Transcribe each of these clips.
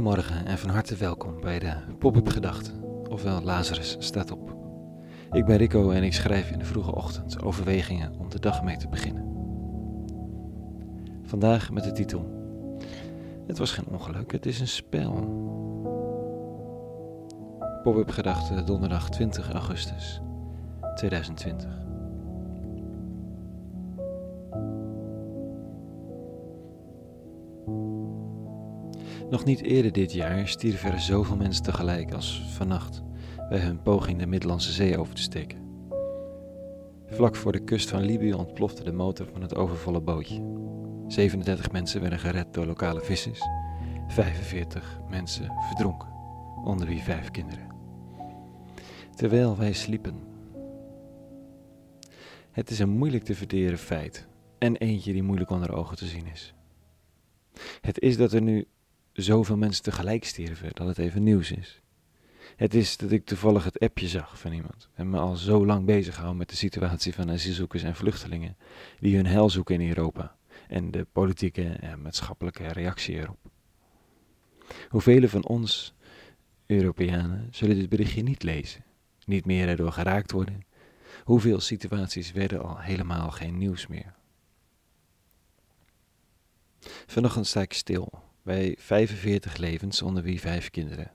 Goedemorgen en van harte welkom bij de Pop-up Gedachten, ofwel Lazarus staat op. Ik ben Rico en ik schrijf in de vroege ochtend overwegingen om de dag mee te beginnen. Vandaag met de titel Het was geen ongeluk, het is een spel. Pop-up Gedachten donderdag 20 augustus 2020. Nog niet eerder dit jaar stierven er zoveel mensen tegelijk als vannacht bij hun poging de Middellandse Zee over te steken. Vlak voor de kust van Libië ontplofte de motor van het overvolle bootje. 37 mensen werden gered door lokale vissers, 45 mensen verdronken, onder wie vijf kinderen. Terwijl wij sliepen. Het is een moeilijk te verderen feit en eentje die moeilijk onder ogen te zien is. Het is dat er nu zoveel mensen tegelijk stierven dat het even nieuws is. Het is dat ik toevallig het appje zag van iemand en me al zo lang bezig hou met de situatie van asielzoekers en vluchtelingen die hun hel zoeken in Europa en de politieke en maatschappelijke reactie erop. Hoeveel van ons, Europeanen, zullen dit berichtje niet lezen, niet meer erdoor geraakt worden? Hoeveel situaties werden al helemaal geen nieuws meer? Vanochtend sta ik stil bij 45 levens, onder wie vijf kinderen.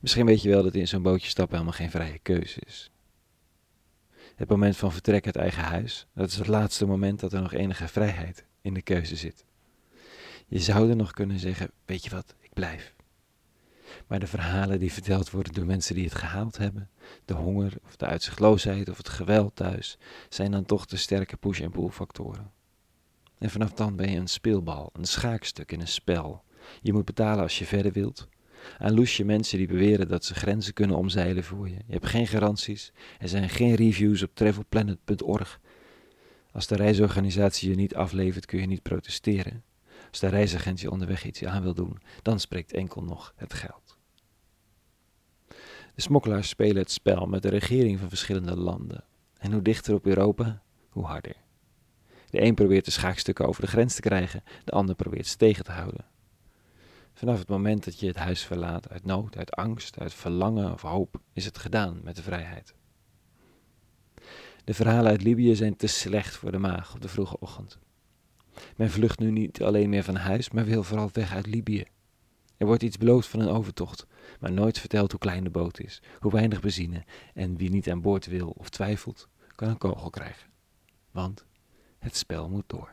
Misschien weet je wel dat in zo'n bootje stappen helemaal geen vrije keuze is. Het moment van vertrek uit eigen huis, dat is het laatste moment dat er nog enige vrijheid in de keuze zit. Je zou er nog kunnen zeggen, weet je wat, ik blijf. Maar de verhalen die verteld worden door mensen die het gehaald hebben, de honger of de uitzichtloosheid of het geweld thuis, zijn dan toch de sterke push- en pull factoren. En vanaf dan ben je een speelbal, een schaakstuk in een spel. Je moet betalen als je verder wilt. Aan loesje mensen die beweren dat ze grenzen kunnen omzeilen voor je. Je hebt geen garanties. Er zijn geen reviews op travelplanet.org. Als de reisorganisatie je niet aflevert, kun je niet protesteren. Als de reisagent je onderweg iets aan wil doen, dan spreekt enkel nog het geld. De smokkelaars spelen het spel met de regering van verschillende landen. En hoe dichter op Europa, hoe harder. De een probeert de schaakstukken over de grens te krijgen, de ander probeert ze tegen te houden. Vanaf het moment dat je het huis verlaat, uit nood, uit angst, uit verlangen of hoop, is het gedaan met de vrijheid. De verhalen uit Libië zijn te slecht voor de maag op de vroege ochtend. Men vlucht nu niet alleen meer van huis, maar wil vooral weg uit Libië. Er wordt iets beloofd van een overtocht, maar nooit verteld hoe klein de boot is, hoe weinig benzine en wie niet aan boord wil of twijfelt, kan een kogel krijgen. Want het spel moet door.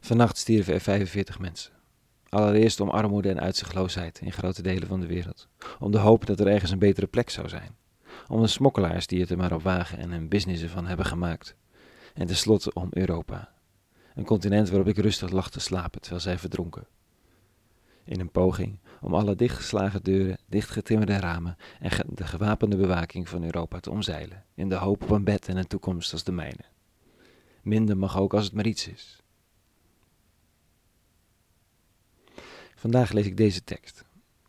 Vannacht stierven er 45 mensen. Allereerst om armoede en uitzichtloosheid in grote delen van de wereld. Om de hoop dat er ergens een betere plek zou zijn. Om de smokkelaars die het er maar op wagen en hun business van hebben gemaakt. En tenslotte om Europa. Een continent waarop ik rustig lag te slapen terwijl zij verdronken. In een poging om alle dichtgeslagen deuren, dichtgetimmerde ramen en de gewapende bewaking van Europa te omzeilen, in de hoop op een bed en een toekomst als de mijne. Minder mag ook als het maar iets is. Vandaag lees ik deze tekst.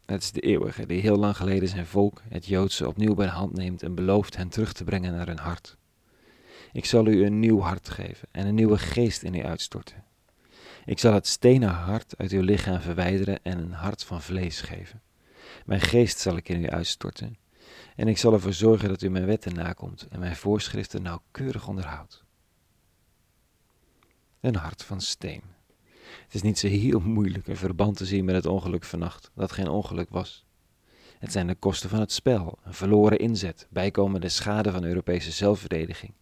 Het is de eeuwige die heel lang geleden zijn volk, het Joodse, opnieuw bij de hand neemt en belooft hen terug te brengen naar hun hart. Ik zal u een nieuw hart geven en een nieuwe geest in u uitstorten. Ik zal het stenen hart uit uw lichaam verwijderen en een hart van vlees geven. Mijn geest zal ik in u uitstorten. En ik zal ervoor zorgen dat u mijn wetten nakomt en mijn voorschriften nauwkeurig onderhoudt. Een hart van steen. Het is niet zo heel moeilijk een verband te zien met het ongeluk vannacht, dat geen ongeluk was. Het zijn de kosten van het spel, een verloren inzet, bijkomende schade van Europese zelfverdediging.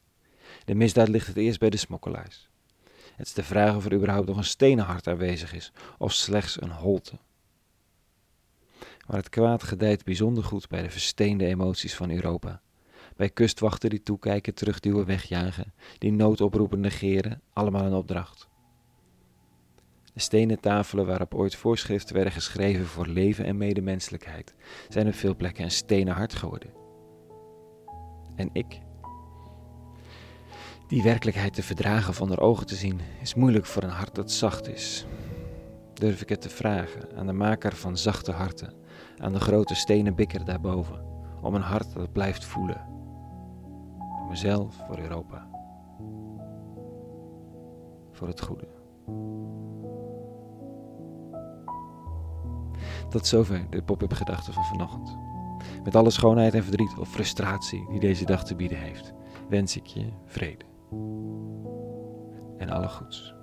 De misdaad ligt het eerst bij de smokkelaars. Het is de vraag of er überhaupt nog een stenen hart aanwezig is, of slechts een holte. Maar het kwaad gedijt bijzonder goed bij de versteende emoties van Europa. Bij kustwachten die toekijken, terugduwen, wegjagen, die noodoproepen negeren, allemaal een opdracht. De stenen tafelen waarop ooit voorschriften werden geschreven voor leven en medemenselijkheid, zijn op veel plekken een stenen hart geworden. En ik, die werkelijkheid te verdragen of onder ogen te zien is moeilijk voor een hart dat zacht is. Durf ik het te vragen aan de maker van zachte harten, aan de grote stenen bikker daarboven, om een hart dat blijft voelen. Voor mezelf, voor Europa. Voor het goede. Tot zover de pop-up gedachten van vanochtend. Met alle schoonheid en verdriet of frustratie die deze dag te bieden heeft, wens ik je vrede en alle goeds.